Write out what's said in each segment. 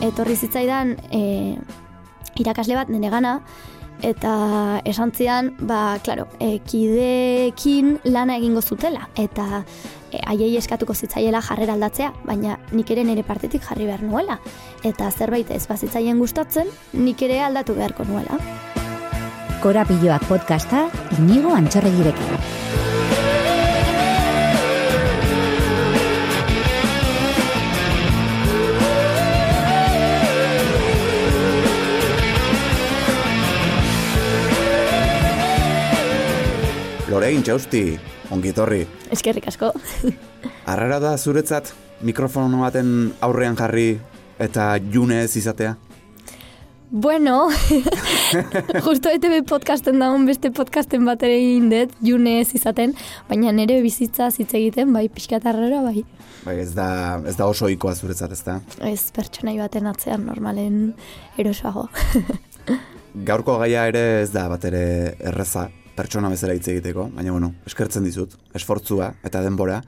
etorri zitzaidan e, irakasle bat nire gana, eta esan zian, ba, klaro, e, kidekin lana egingo zutela, eta e, aiei eskatuko zitzaiela jarrera aldatzea, baina nik ere nire partetik jarri behar nuela. Eta zerbait ez bazitzaien gustatzen, nik ere aldatu beharko nuela. Korapiloak podcasta, inigo antxorregirekin. Lorein, txausti, ongitorri. Eskerrik asko. Arrara da zuretzat mikrofono baten aurrean jarri eta june ez izatea? Bueno, justo ETV podcasten daun beste podcasten bat ere egin dut, june ez izaten, baina nire bizitza hitz egiten, bai, pixka arrara, bai. Bai, ez da, ez da oso ikoa zuretzat, ez da? Ez pertsonai baten atzean normalen erosoago. Gaurko gaia ere ez da bat ere erreza, pertsona bezala hitz egiteko, baina bueno, eskertzen dizut, esfortzua eta denbora,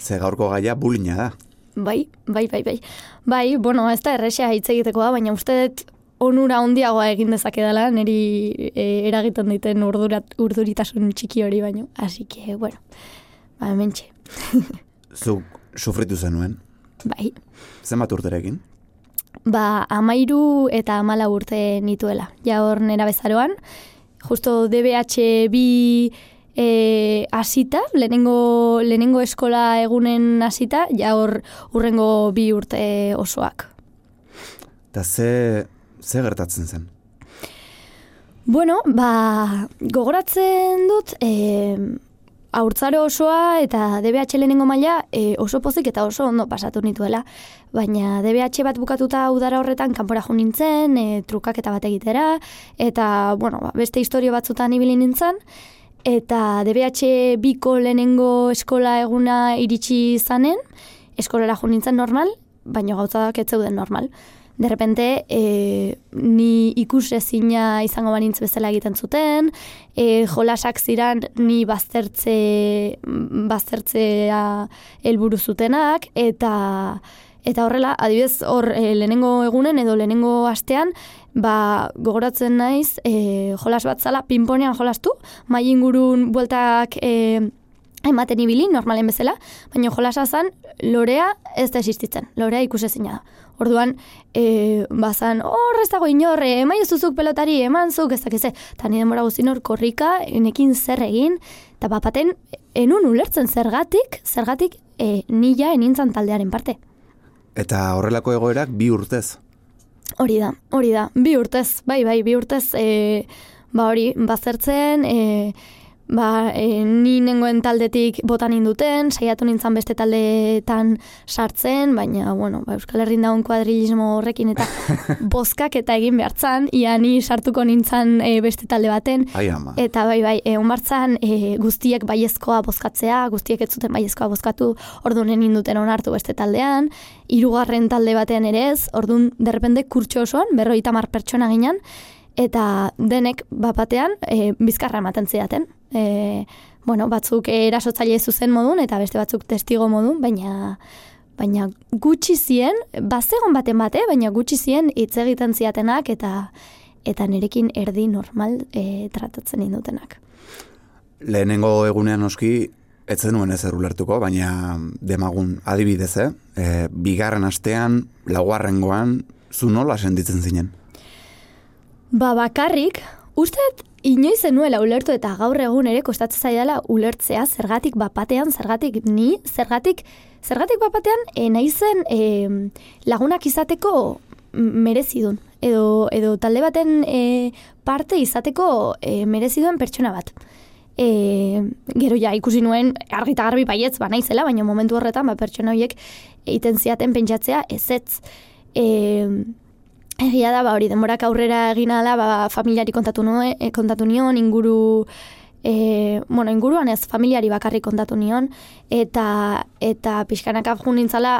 ze gaurko gaia bulina da. Bai, bai, bai, bai. Bai, bueno, ez da errexea hitz egiteko da, baina uste dut onura handiagoa egin dezake dela, niri e, eragiten diten urdurat, urduritasun txiki hori baino. Así que, bueno, ba, mentxe. Zuk sufritu zenuen? Bai. Zenbat urterekin? Ba, amairu eta amala urte nituela. Ja hor nera bezaroan, justo DBH bi e, asita, lehenengo, lehenengo eskola egunen asita, ja hor urrengo bi urte osoak. Eta ze, ze gertatzen zen? Bueno, ba, gogoratzen dut, e, aurtzaro osoa eta DBH lehenengo maila e, oso pozik eta oso ondo pasatu nituela. Baina DBH bat bukatuta udara horretan kanpora jo nintzen, e, trukak eta bat egitera, eta bueno, ba, beste historio batzutan ibili nintzen, eta DBH biko lehenengo eskola eguna iritsi zanen, eskolera jo nintzen normal, baina gautzak ez zeuden normal de repente e, ni ikus ezina izango banintz bezala egiten zuten, e, jolasak ziran ni baztertze, baztertzea helburu zutenak, eta eta horrela, adibidez, hor e, lehenengo egunen edo lehenengo astean, ba, gogoratzen naiz, e, jolas bat zala, pinponean jolastu, mai ingurun bueltak e, ematen ibili, normalen bezala, baina jolasa zan, lorea ez da existitzen, lorea ikusezina da. Orduan, e, bazan, hor ez dago inorre, emai ez duzuk pelotari, eman zuk, ez dakize. Ta ni demora guzin hor korrika, enekin zer egin, eta bapaten, enun ulertzen zergatik, zergatik e, nila enintzan taldearen parte. Eta horrelako egoerak bi urtez? Hori da, hori da, bi urtez, bai, bai, bi urtez, e, ba hori, bazertzen, e, ba, e, ni nengoen taldetik botan induten, saiatu nintzen beste taldeetan sartzen, baina, bueno, ba, Euskal Herrin daun kuadrilismo horrekin eta bozkak eta egin behartzan, ia ni sartuko nintzen e, beste talde baten. Ai, ama. Eta bai, bai, e, onbartzan e, guztiek baiezkoa bozkatzea, guztiek ez zuten baiezkoa bozkatu, ordunen induten onartu beste taldean, hirugarren talde batean ere ez, ordun derrepende kurtxo osoan, berroita mar pertsona ginen, eta denek bapatean e, bizkarra ematen zidaten. E, bueno, batzuk erasotzaile zuzen modun eta beste batzuk testigo modun, baina baina gutxi zien, bazegon baten bate, baina gutxi zien hitz egiten ziatenak eta eta nerekin erdi normal e, tratatzen indutenak. Lehenengo egunean oski, ez zenuen ezer ulertuko, baina demagun adibidez, eh? E, bigarren astean, laugarrengoan, zu nola senditzen zinen? Ba, bakarrik, usteet inoiz zenuela ulertu eta gaur egun ere kostatzen zaidala ulertzea zergatik bapatean, zergatik ni, zergatik, zergatik bapatean e, naizen e, lagunak izateko merezidun. Edo, edo talde baten e, parte izateko e, mereziduen pertsona bat. E, gero ja ikusi nuen argita garbi baietz ba naizela, baina momentu horretan ba, pertsona horiek egiten ziaten pentsatzea ezetz. E, Egia da, ba, hori denborak aurrera egin ala, ba, familiari kontatu, nuen, e, kontatu nion, inguru, e, bueno, inguruan ez, familiari bakarrik kontatu nion, eta, eta pixkanaka jun nintzala,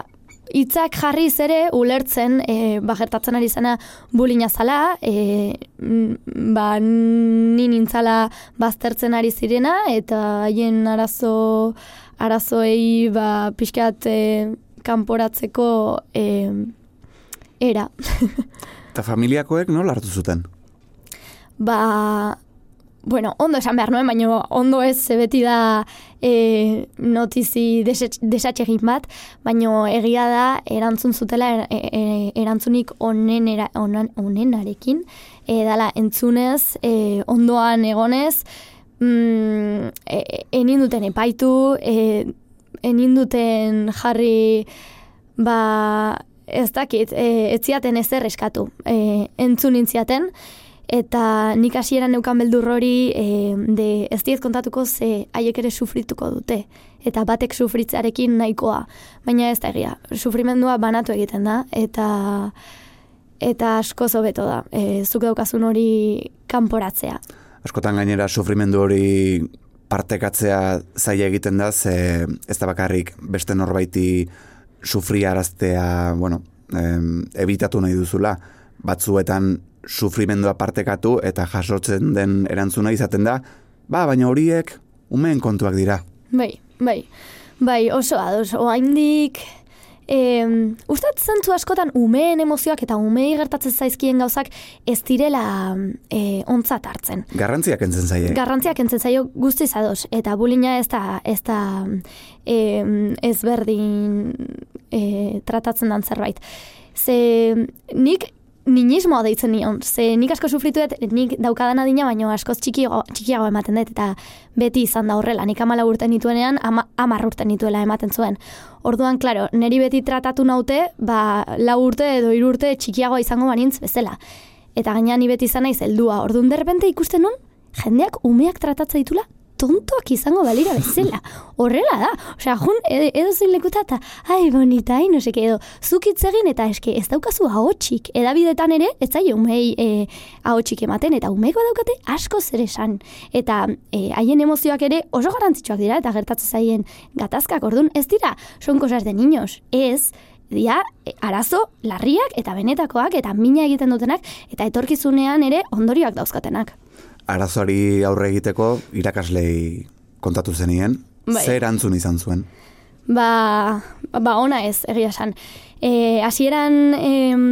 hitzak jarriz ere ulertzen, e, ba, gertatzen ari zena bulina zala, e, ba, ni nintzala baztertzen ari zirena, eta haien arazo, arazoei, ba, pixkat, e, kanporatzeko, e, era. Eta familiakoek nola hartu zuten? ba, bueno, ondo esan behar nuen, baina ondo ez beti da e, notizi desatxe- desatxegin bat, baina egia da erantzun zutela e, e, erantzunik onen era, onan, onenarekin, e, dala entzunez, e, ondoan egonez, mm, e, enin duten epaitu, e, enin duten jarri, ba, ez dakit, e, ez ziaten ezer eskatu, e, entzun intziaten, eta nik hasieran neukan beldur hori e, de ez diet kontatuko ze haiek ere sufrituko dute eta batek sufritzarekin nahikoa. Baina ez da egia sufrimendua banatu egiten da eta eta asko hobeto da. E, zuk daukazun hori kanporatzea. Askotan gainera sufrimendu hori partekatzea zaila egiten da, ze ez da bakarrik beste norbaiti sufriaraztea, bueno, em, ebitatu nahi duzula, batzuetan sufrimendua partekatu eta jasotzen den erantzuna izaten da, ba, baina horiek umeen kontuak dira. bai, bai. Bai oso ados. Oaindik E, Ustat zentzu askotan umeen emozioak eta umei gertatzen zaizkien gauzak ez direla e, ontzat hartzen. Garrantziak entzen zaie. Garrantziak entzen zaio guztiz ados, eta bulina ez da, ez da e, ezberdin e, tratatzen dan zerbait. Ze nik ninismoa deitzen nion, ze nik asko sufritu dut, nik daukadan adina, baino askoz txikiago, txikiago ematen dut, eta beti izan da horrela, nik amala urte nituenean, ama, amar urte nituela ematen zuen. Orduan, klaro, neri beti tratatu naute, ba, lau urte edo urte txikiagoa izango banintz bezala. Eta gaina ni beti izan naiz heldua. Orduan derrepente ikusten nun, jendeak umeak tratatza ditula tontoak izango balira bezala. Horrela da. Osea, jun, edo, edo zein lekuta eta, ai, bonita, ai, no seke, edo, zukitz egin eta eske, ez daukazu ahotsik. Edabidetan ere, ez zaio umei e, ahotsik ematen, eta umeek badaukate asko zer esan. Eta e, haien emozioak ere oso garantzitsuak dira, eta gertatzen zaien gatazkak, orduan, ez dira, son cosas de niños, ez, dia e, arazo larriak eta benetakoak eta mina egiten dutenak eta etorkizunean ere ondorioak dauzkatenak. Arazoari aurre egiteko irakaslei kontatu zenien, Bai. zer erantzun izan zuen. Ba, ba ona ez, egia esan. E, hasieran em,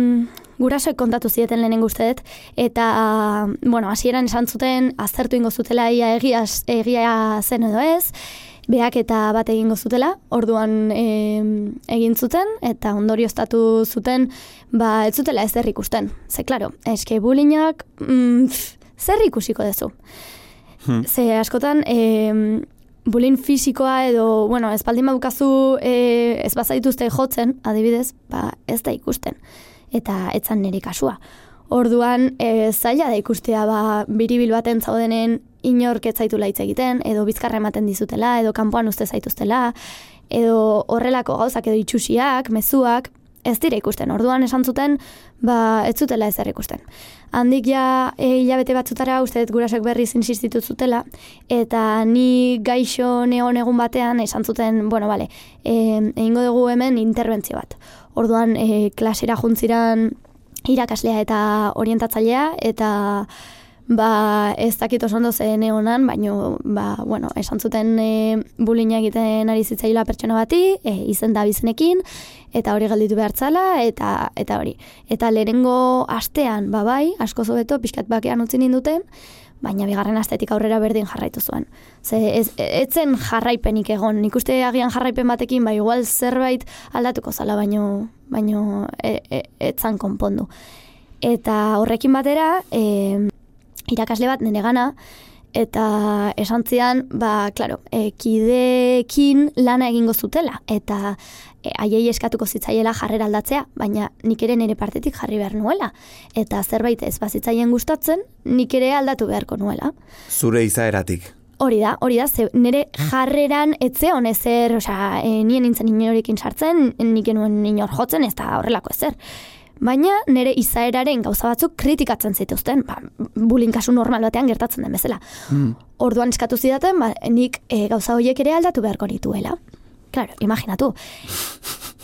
gurasoek kontatu zieten lehenengo uste dut, eta, bueno, hasieran esan zuten, aztertu ingo zutela ia egia, egia zen edo ez, beak eta bat egingo zutela, orduan em, egin zuten, eta ondorioztatu zuten, ba, ez zutela ez ikusten. Ze, klaro, eske bulinak, mm, pff, zer ikusiko dezu. Ze askotan, e, bulin fisikoa edo, bueno, espaldin badukazu e, ez bazaituzte jotzen, adibidez, ba, ez da ikusten. Eta etzan nire kasua. Orduan, e, zaila da ikustea, ba, biribil baten zaudenen inork ez zaitula hitz egiten, edo bizkarra ematen dizutela, edo kanpoan uste zaituztela, edo horrelako gauzak edo itxusiak, mezuak, ez dira ikusten. Orduan esan zuten, ba, ez zutela ezer ikusten. Handik ja e, hilabete batzutara uste dut gurasoek berriz insistitu zutela, eta ni gaixo neon egun batean esan zuten, bueno, bale, e, egingo dugu hemen interbentzio bat. Orduan e, klasera juntziran irakaslea eta orientatzailea, eta ba, ez dakit oso ondo zen neonan, baino, ba, bueno, esan zuten e, bulina egiten ari zitzaila pertsona bati, e, izen da bizenekin, eta hori gelditu behartzala, eta eta hori. Eta lehenengo astean, ba bai, asko zobeto, pixkat bakean utzi ninduten, baina bigarren astetik aurrera berdin jarraitu zuen. Ze ez, etzen jarraipenik egon, nik uste agian jarraipen batekin, ba igual zerbait aldatuko zala, baino, baino e, e, etzan konpondu. Eta horrekin batera, e, irakasle bat nire gana, eta esan zian, ba, klaro, e, kidekin lana egingo zutela, eta e, haiei eskatuko zitzaiela jarrera aldatzea, baina nik ere nire partetik jarri behar nuela. Eta zerbait ez bazitzaien gustatzen, nik ere aldatu beharko nuela. Zure izaeratik. Hori da, hori da, ze nire jarreran etze ezer, osea, e, nien nintzen inorekin sartzen, nik enuen inor jotzen, ez da horrelako ezer. Baina nire izaeraren gauza batzuk kritikatzen zituzten, ba, bulin kasu normal batean gertatzen den bezala. Orduan eskatu zidaten, ba, nik e, gauza horiek ere aldatu beharko nituela. Claro, imaginatu.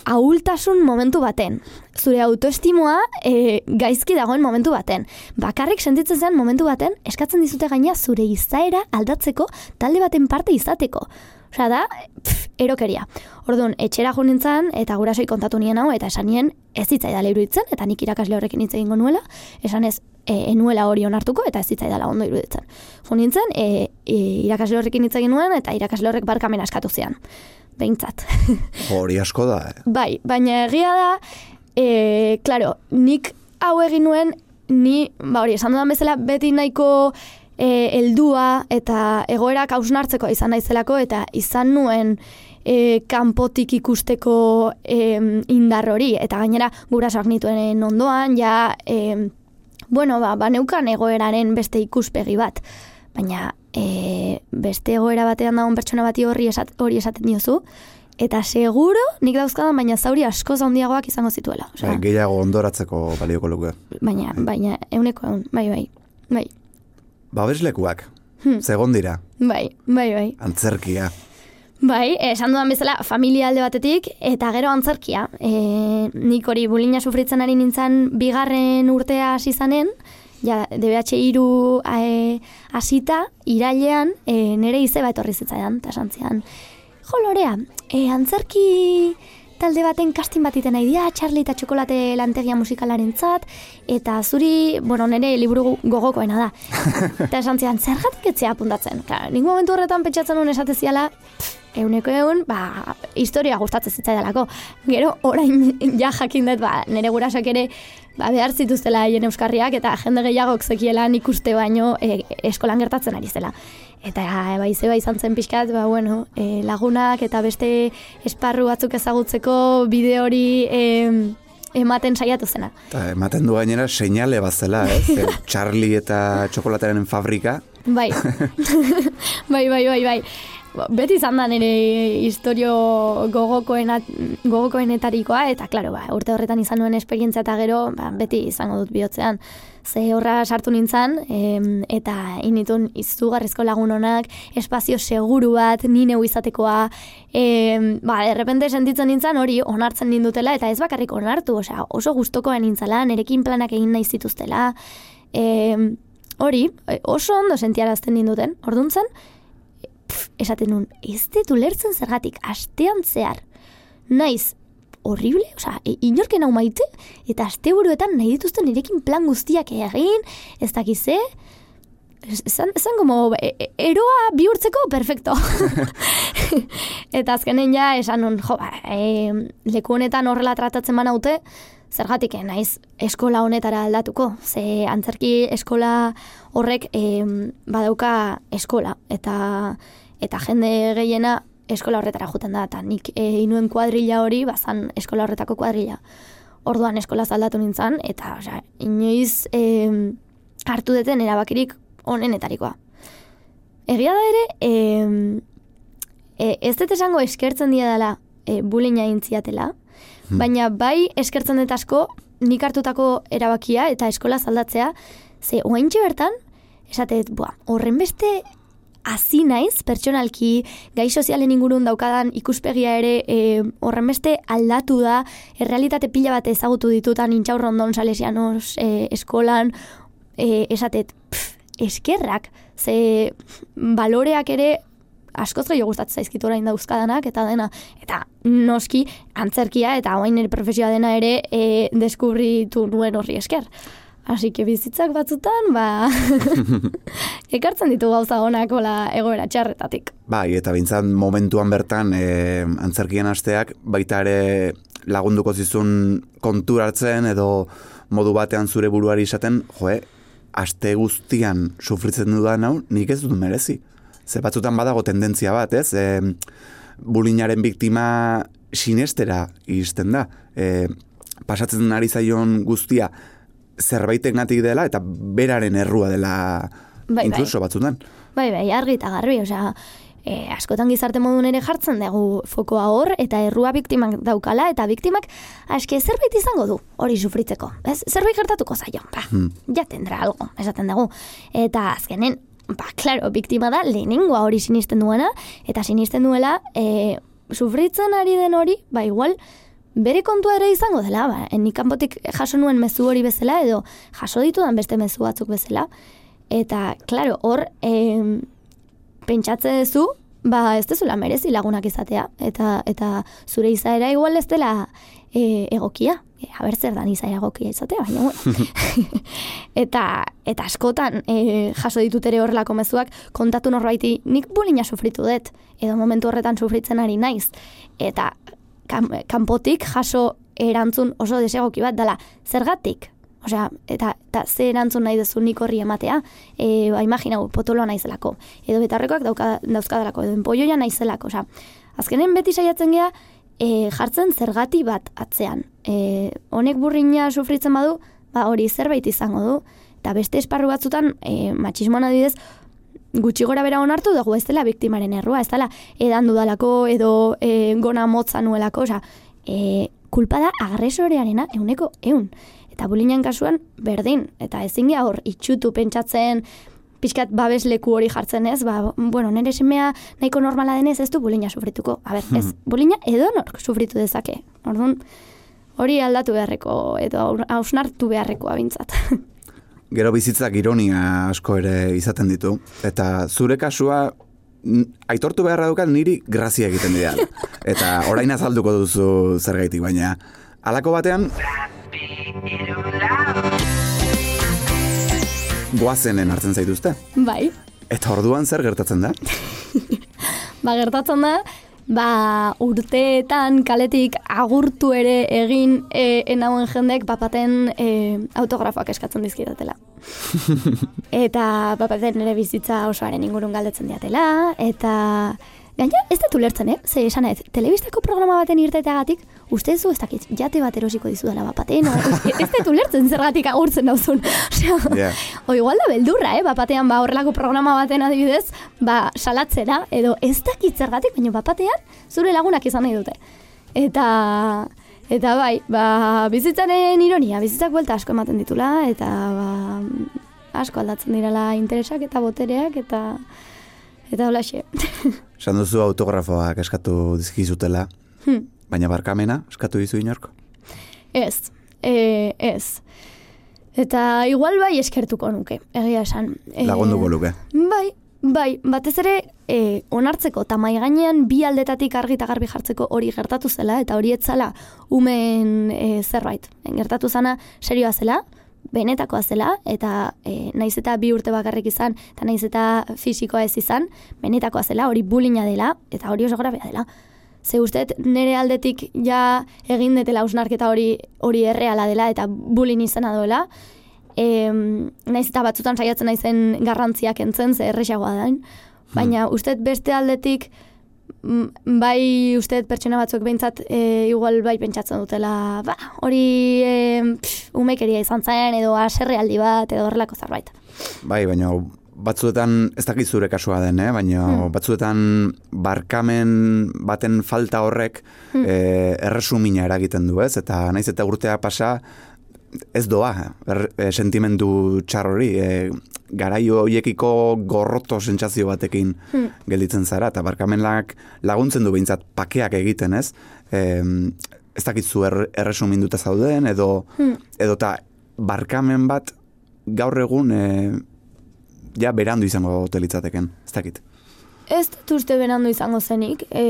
ahultasun momentu baten. Zure autoestimoa e, gaizki dagoen momentu baten. Bakarrik sentitzen zen momentu baten, eskatzen dizute gaina zure izaera aldatzeko talde baten parte izateko. Osea da, pff, erokeria. Orduan, etxera jo nintzen, eta gurasoi kontatu nien hau, eta esan nien ez zitzaidala iruditzen, eta nik irakasle horrekin hitz egingo nuela, esan ez e, enuela hori onartuko, eta ez zitzaidala ondo iruditzen. Jo nintzen, e, e, irakasle horrekin hitz egin nuen, eta irakasle horrek barkamen askatu zian. Behintzat. Hori asko da, eh? Bai, baina egia da, e, claro, nik hau egin nuen, ni, ba hori, esan dudan bezala, beti nahiko e, heldua eta egoerak hausnartzeko izan naizelako, eta izan nuen e, kanpotik ikusteko e, indar hori, eta gainera gurasoak nituen ondoan, ja, e, bueno, ba, ba neukan egoeraren beste ikuspegi bat, baina e, beste egoera batean dagoen pertsona bati horri esat, hori esaten diozu, eta seguro nik dauzkadan baina zauri asko handiagoak izango zituela. Osea, gehiago ondoratzeko balioko luke. Baina, baina, euneko egun, bai, bai, bai. Babeslekuak, Hmm. segon dira, Bai, bai, bai. antzerkia. Bai, esan dudan bezala, familia alde batetik, eta gero antzerkia. E, nik hori bulina sufritzen ari nintzen bigarren urtea hasi zanen, ja, DBH iru e, asita, irailean, e, nire izeba etorri zitzaidan, eta esan zian, jo, Lorea, e, antzerki talde baten kastin bat iten nahi dia, Charlie eta Txokolate lantegia musikalaren zat, eta zuri, bueno, nire liburu gogokoena da. eta esan zian, zergatik etzea apuntatzen? Claro, nik momentu horretan pentsatzen nuen esate ziala, pff, euneko egun, ba, historia gustatzen zitzaidalako. Gero, orain ja jakin dut, ba, nire gurasak ere, ba, behar zituztela haien euskarriak, eta jende gehiagok zekiela nik uste baino e, eskolan gertatzen ari zela. Eta e, ba, izeba izan zen pixkat, ba, bueno, e, lagunak eta beste esparru batzuk ezagutzeko bide hori e, ematen saiatu zena. Eta ematen du gainera seinale bazela, ez? Eh? Charlie eta txokolatearen fabrika. Bai, bai, bai, bai, bai. Beti izan da nire historio gogokoena, gogokoenetarikoa, eta klaro, ba, urte horretan izan nuen esperientzia eta gero, ba, beti izango dut bihotzean. Ze horra sartu nintzen, em, eta initun izugarrizko lagun honak, espazio seguru bat, ni neu izatekoa, em, ba, errepente sentitzen nintzen hori onartzen nindutela, eta ez bakarrik onartu, osea, oso gustokoa nintzela, nerekin planak egin nahi zituztela, em, hori, e, oso ondo sentiarazten ninduten, orduntzen, pf, esaten nun, ez dut ulertzen zergatik, astean zehar, naiz, horrible, osea, e, inorken hau maite, eta asteburuetan nahi dituzten nirekin plan guztiak egin, ez dakize, Esan, esan como, e, e, eroa bihurtzeko, perfecto. eta azkenen ja, esan nun, jo, ba, e, leku honetan horrela tratatzen banaute, zergatik eh, naiz eskola honetara aldatuko. Ze antzerki eskola horrek e, badauka eskola, eta eta jende gehiena eskola horretara juten da, eta nik e, inuen kuadrilla hori, bazan eskola horretako kuadrilla. Orduan eskola aldatu nintzen, eta osea, inoiz e, hartu deten erabakirik onenetarikoa. Egia da ere, e, e, ez dut esango eskertzen dia dela e, bullyinga intziatela, baina bai eskertzen dut asko nik hartutako erabakia eta eskola zaldatzea, ze oaintxe bertan, esatet, bua, horren beste hasi naiz, pertsonalki, gai sozialen ingurun daukadan ikuspegia ere e, horren beste aldatu da, errealitate pila bat ezagutu ditutan intxaurrondon salesianos e, eskolan, e, esatet, pff, eskerrak, ze baloreak ere askoz gehiago gustatzen zaizkit orain dauzkadanak eta dena eta noski antzerkia eta orain ere profesioa dena ere e, deskubritu nuen horri esker. Así que bizitzak batzutan, ba, ekartzen ditu gauza honak ola egoera txarretatik. Bai, eta bintzat momentuan bertan e, antzerkien asteak baita ere lagunduko zizun kontur hartzen edo modu batean zure buruari esaten, joe, aste guztian sufritzen dudan hau, nik ez dut merezi. Ze batzutan badago tendentzia bat, ez? E, bulinaren biktima sinestera iristen da. E, pasatzen ari zaion guztia zerbaitengatik dela eta beraren errua dela Bai, inkluso batzutan. Bai, bai, argi eta garbi, osea, e, askotan gizarte modun ere jartzen dugu fokoa hor, eta errua biktimak daukala, eta biktimak, aske zerbait izango du hori sufritzeko. Ez? Zerbait gertatuko zaio, ba, Hmm. ja tendra algo, esaten dugu. Eta azkenen, ba, klaro, biktima da lehenengoa hori sinisten duena, eta sinisten duela, e, sufritzen ari den hori, ba, igual, bere kontua ere izango dela, ba, nik kanpotik jaso nuen mezu hori bezala, edo jaso ditudan beste mezu batzuk bezala, eta, klaro, hor, em, pentsatze duzu, ba, ez dezula merezi lagunak izatea, eta eta zure izaera igual ez dela e, egokia, e, haber zer dan izaera egokia izatea, baina, bueno. eta, eta askotan e, jaso ditut ere horrelako mezuak, kontatu norbaiti, nik bulina sufritu dut, edo momentu horretan sufritzen ari naiz, eta kanpotik jaso erantzun oso desegoki bat dela, zergatik, Osea, eta, eta ze erantzun nahi duzu nik horri ematea, e, ba, imaginau, potoloa naizelako, edo betarrekoak dauka, dauzkadalako, edo enpoioia naizelako, osea, azkenen beti saiatzen gea, e, jartzen zergati bat atzean. E, honek burrina sufritzen badu, ba, hori zerbait izango du, eta beste esparru batzutan, e, matxismoan adidez, gutxi gora bera onartu dugu ez dela biktimaren errua, ez dela edan dudalako edo e, gona motza nuelako, osea, e, kulpa da agresorearena euneko eun. Eta bulinan kasuan, berdin. Eta ezin gea hor, itxutu pentsatzen, pixkat babes leku hori jartzen ez, ba, bueno, nire semea nahiko normala denez ez du bulina sufrituko. A ber, ez, hmm. bulina edo nork sufritu dezake. Orduan, hori aldatu beharreko, edo hausnartu beharreko abintzat. Gero bizitzak ironia asko ere izaten ditu. Eta zure kasua, aitortu beharra dukat niri grazia egiten dira. Eta orain azalduko duzu zergaitik, baina alako batean Goazenen hartzen zaituzte? Bai. Eta orduan zer gertatzen da? ba, gertatzen da, ba, urteetan kaletik agurtu ere egin e, enauen jendek papaten e, autografoak eskatzen dizkidatela. eta papaten ere bizitza osoaren ingurun galdetzen diatela, eta Gaina, ez da tulertzen, eh? Ze esan ez, telebistako programa baten irteteagatik, uste zu ez dakit, jate bat erosiko dizu dela bapaten, ez da tulertzen zergatik agurtzen dauzun. Osea, yeah. o igual da beldurra, eh? Bapatean, ba, horrelako programa baten adibidez, ba, salatzera, edo ez dakit zergatik, baina bapatean, zure lagunak izan nahi dute. Eta, eta bai, ba, bizitzaren ironia, bizitzak buelta asko ematen ditula, eta, ba, asko aldatzen direla interesak eta botereak, eta... Eta hola xe. Esan duzu autografoak eskatu dizkizutela, hmm. baina barkamena eskatu dizu inorko? Ez, e, ez. Eta igual bai eskertuko nuke, egia esan. E, Lagunduko luke. Bai, bai, batez ere e, onartzeko, eta mai gainean bi aldetatik argi eta garbi jartzeko hori gertatu zela, eta hori etzala umen e, zerbait. Gertatu zana serioa zela, benetakoa zela, eta e, naiz eta bi urte bakarrik izan, eta naiz eta fisikoa ez izan, benetakoa zela, hori bulina dela, eta hori oso grabea dela. Ze uste, nire aldetik ja egin detela usnarketa hori hori erreala dela, eta bulin izena doela, e, naiz eta batzutan saiatzen naizen garrantziak entzen, ze erresagoa da, baina hmm. uste beste aldetik, bai uste pertsona batzuk behintzat e, igual bai pentsatzen dutela ba, hori e, umekeria izan zen edo aserrealdi bat edo horrelako zerbait. Bai, baina batzuetan ez dakit zure kasua den, eh? baina hmm. batzuetan barkamen baten falta horrek hmm. e, erresumina eragiten du, ez? Eta naiz eta urtea pasa ez doa er, sentimendu txarrori, e, garaio hoiekiko gorroto sentsazio batekin hmm. gelditzen zara, eta barkamenak laguntzen du behintzat pakeak egiten, ez? E, ez dakitzu er, erresuminduta zauden, edo, hmm. edo ta barkamen bat gaur egun e, ja berandu izango telitzateken, ez dakit. Ez dut uste benandu izango zenik, e,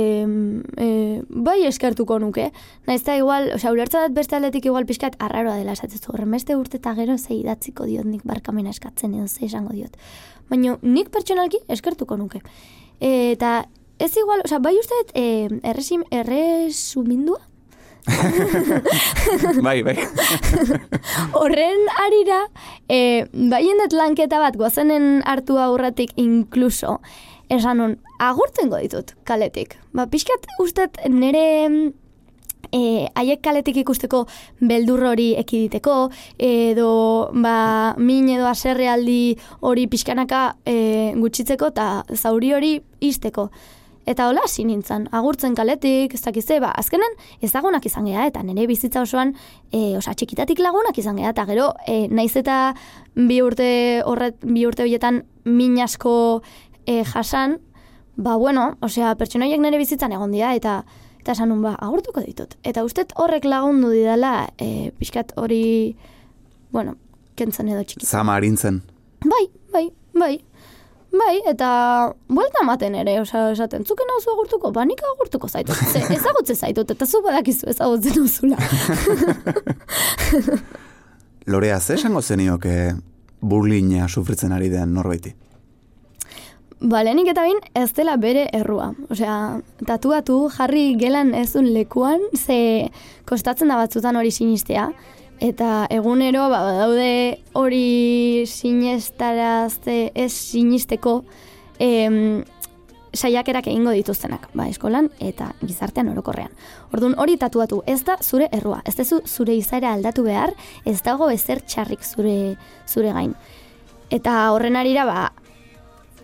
e, bai eskertuko nuke. Naiz da igual, osea, ulertza dat beste aldetik igual pixkat arraroa dela esatzezu. Horren beste urte eta gero zei idatziko diot nik barkamena eskatzen edo zei esango diot. Baina nik pertsonalki eskertuko nuke. E, eta ez igual, osea, bai uste dut e, erresim, erresumindua? bai, bai. Horren arira, e, bai endet lanketa bat goazenen hartu aurratik inkluso, esan nun, agurtzen ditut kaletik. Ba, pixkat ustet nire e, haiek kaletik ikusteko beldur hori ekiditeko, edo ba, min edo aserrealdi hori pixkanaka e, gutxitzeko eta zauri hori izteko. Eta hola hasi nintzen, agurtzen kaletik, ez dakize, ba, azkenen ezagunak izan geha, eta nire bizitza osoan, e, osa, txikitatik lagunak izan geha, eta gero, e, naiz eta bi urte horret, bi urte horietan min asko e, jasan, ba bueno, osea, pertsonoiek nire bizitzan egon dira, eta Eta esan ba, agurtuko ditut. Eta ustet horrek lagundu didala, e, pixkat hori, bueno, kentzen edo txiki. Zama harintzen. Bai, bai, bai. Bai, eta buelta ematen ere, osa, esaten, zuken hau agurtuko, ba, nik agurtuko zaitut. Ze, ezagutze zaitut, eta zu badakizu ezagutzen duzula. Lorea, ze esango zenioke burlina sufritzen ari den norbaiti? Ba, lehenik eta bain, ez dela bere errua. Osea, tatuatu jarri gelan ezun lekuan, ze kostatzen da batzutan hori sinistea. Eta egunero, ba, daude hori sinestarazte ez sinisteko em, saiakerak egingo dituztenak, ba, eskolan eta gizartean orokorrean. Orduan hori tatuatu, ez da zure errua, ez dezu zure izaera aldatu behar, ez dago ezer txarrik zure, zure gain. Eta horren arira, ba,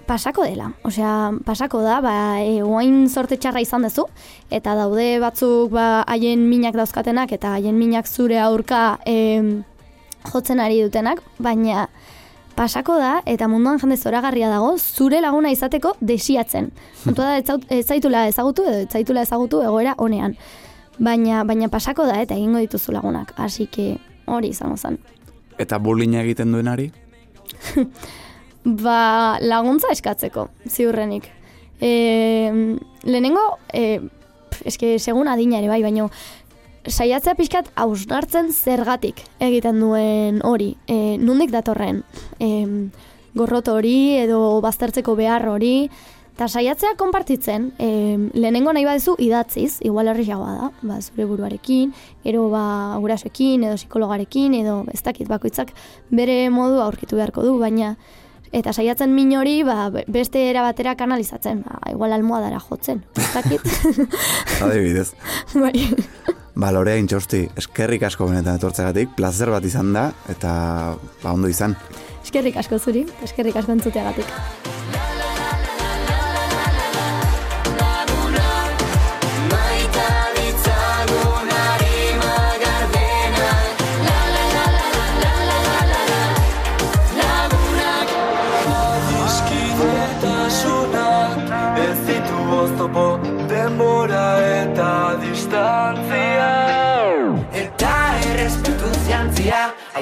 pasako dela. Osea, pasako da, ba, e, oain sorte txarra izan dezu, eta daude batzuk ba, haien minak dauzkatenak, eta haien minak zure aurka e, jotzen ari dutenak, baina pasako da, eta munduan jende zoragarria dago, zure laguna izateko desiatzen. Kontua da, ez zaut- ez zaitula ezagutu, edo ez zaitula ezagutu egoera honean. Baina, baina pasako da, eta egingo dituzu lagunak. Así que hori izango zen. Eta burlina egiten duenari? Ba, laguntza eskatzeko, ziurrenik. E, lehenengo, e, eske, segun adina ere bai, baino, saiatzea pixkat hausnartzen zergatik egiten duen hori. E, nundik datorren? E, gorrot hori edo baztertzeko behar hori, eta saiatzea konpartitzen, e, lehenengo nahi badezu idatziz, igual erriagoa da, ba, zure buruarekin, gero ba, gurasoekin edo psikologarekin, edo ez dakit bakoitzak bere modu aurkitu beharko du, baina eta saiatzen min hori ba, be- beste era batera kanalizatzen, ba, igual almohadara jotzen, dakit. Adibidez. bai. Ba, Lorea intxosti, eskerrik asko benetan etortzegatik, plazer bat izan da, eta ba, ondo izan. Eskerrik asko zuri, eskerrik asko entzuteagatik.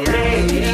Are?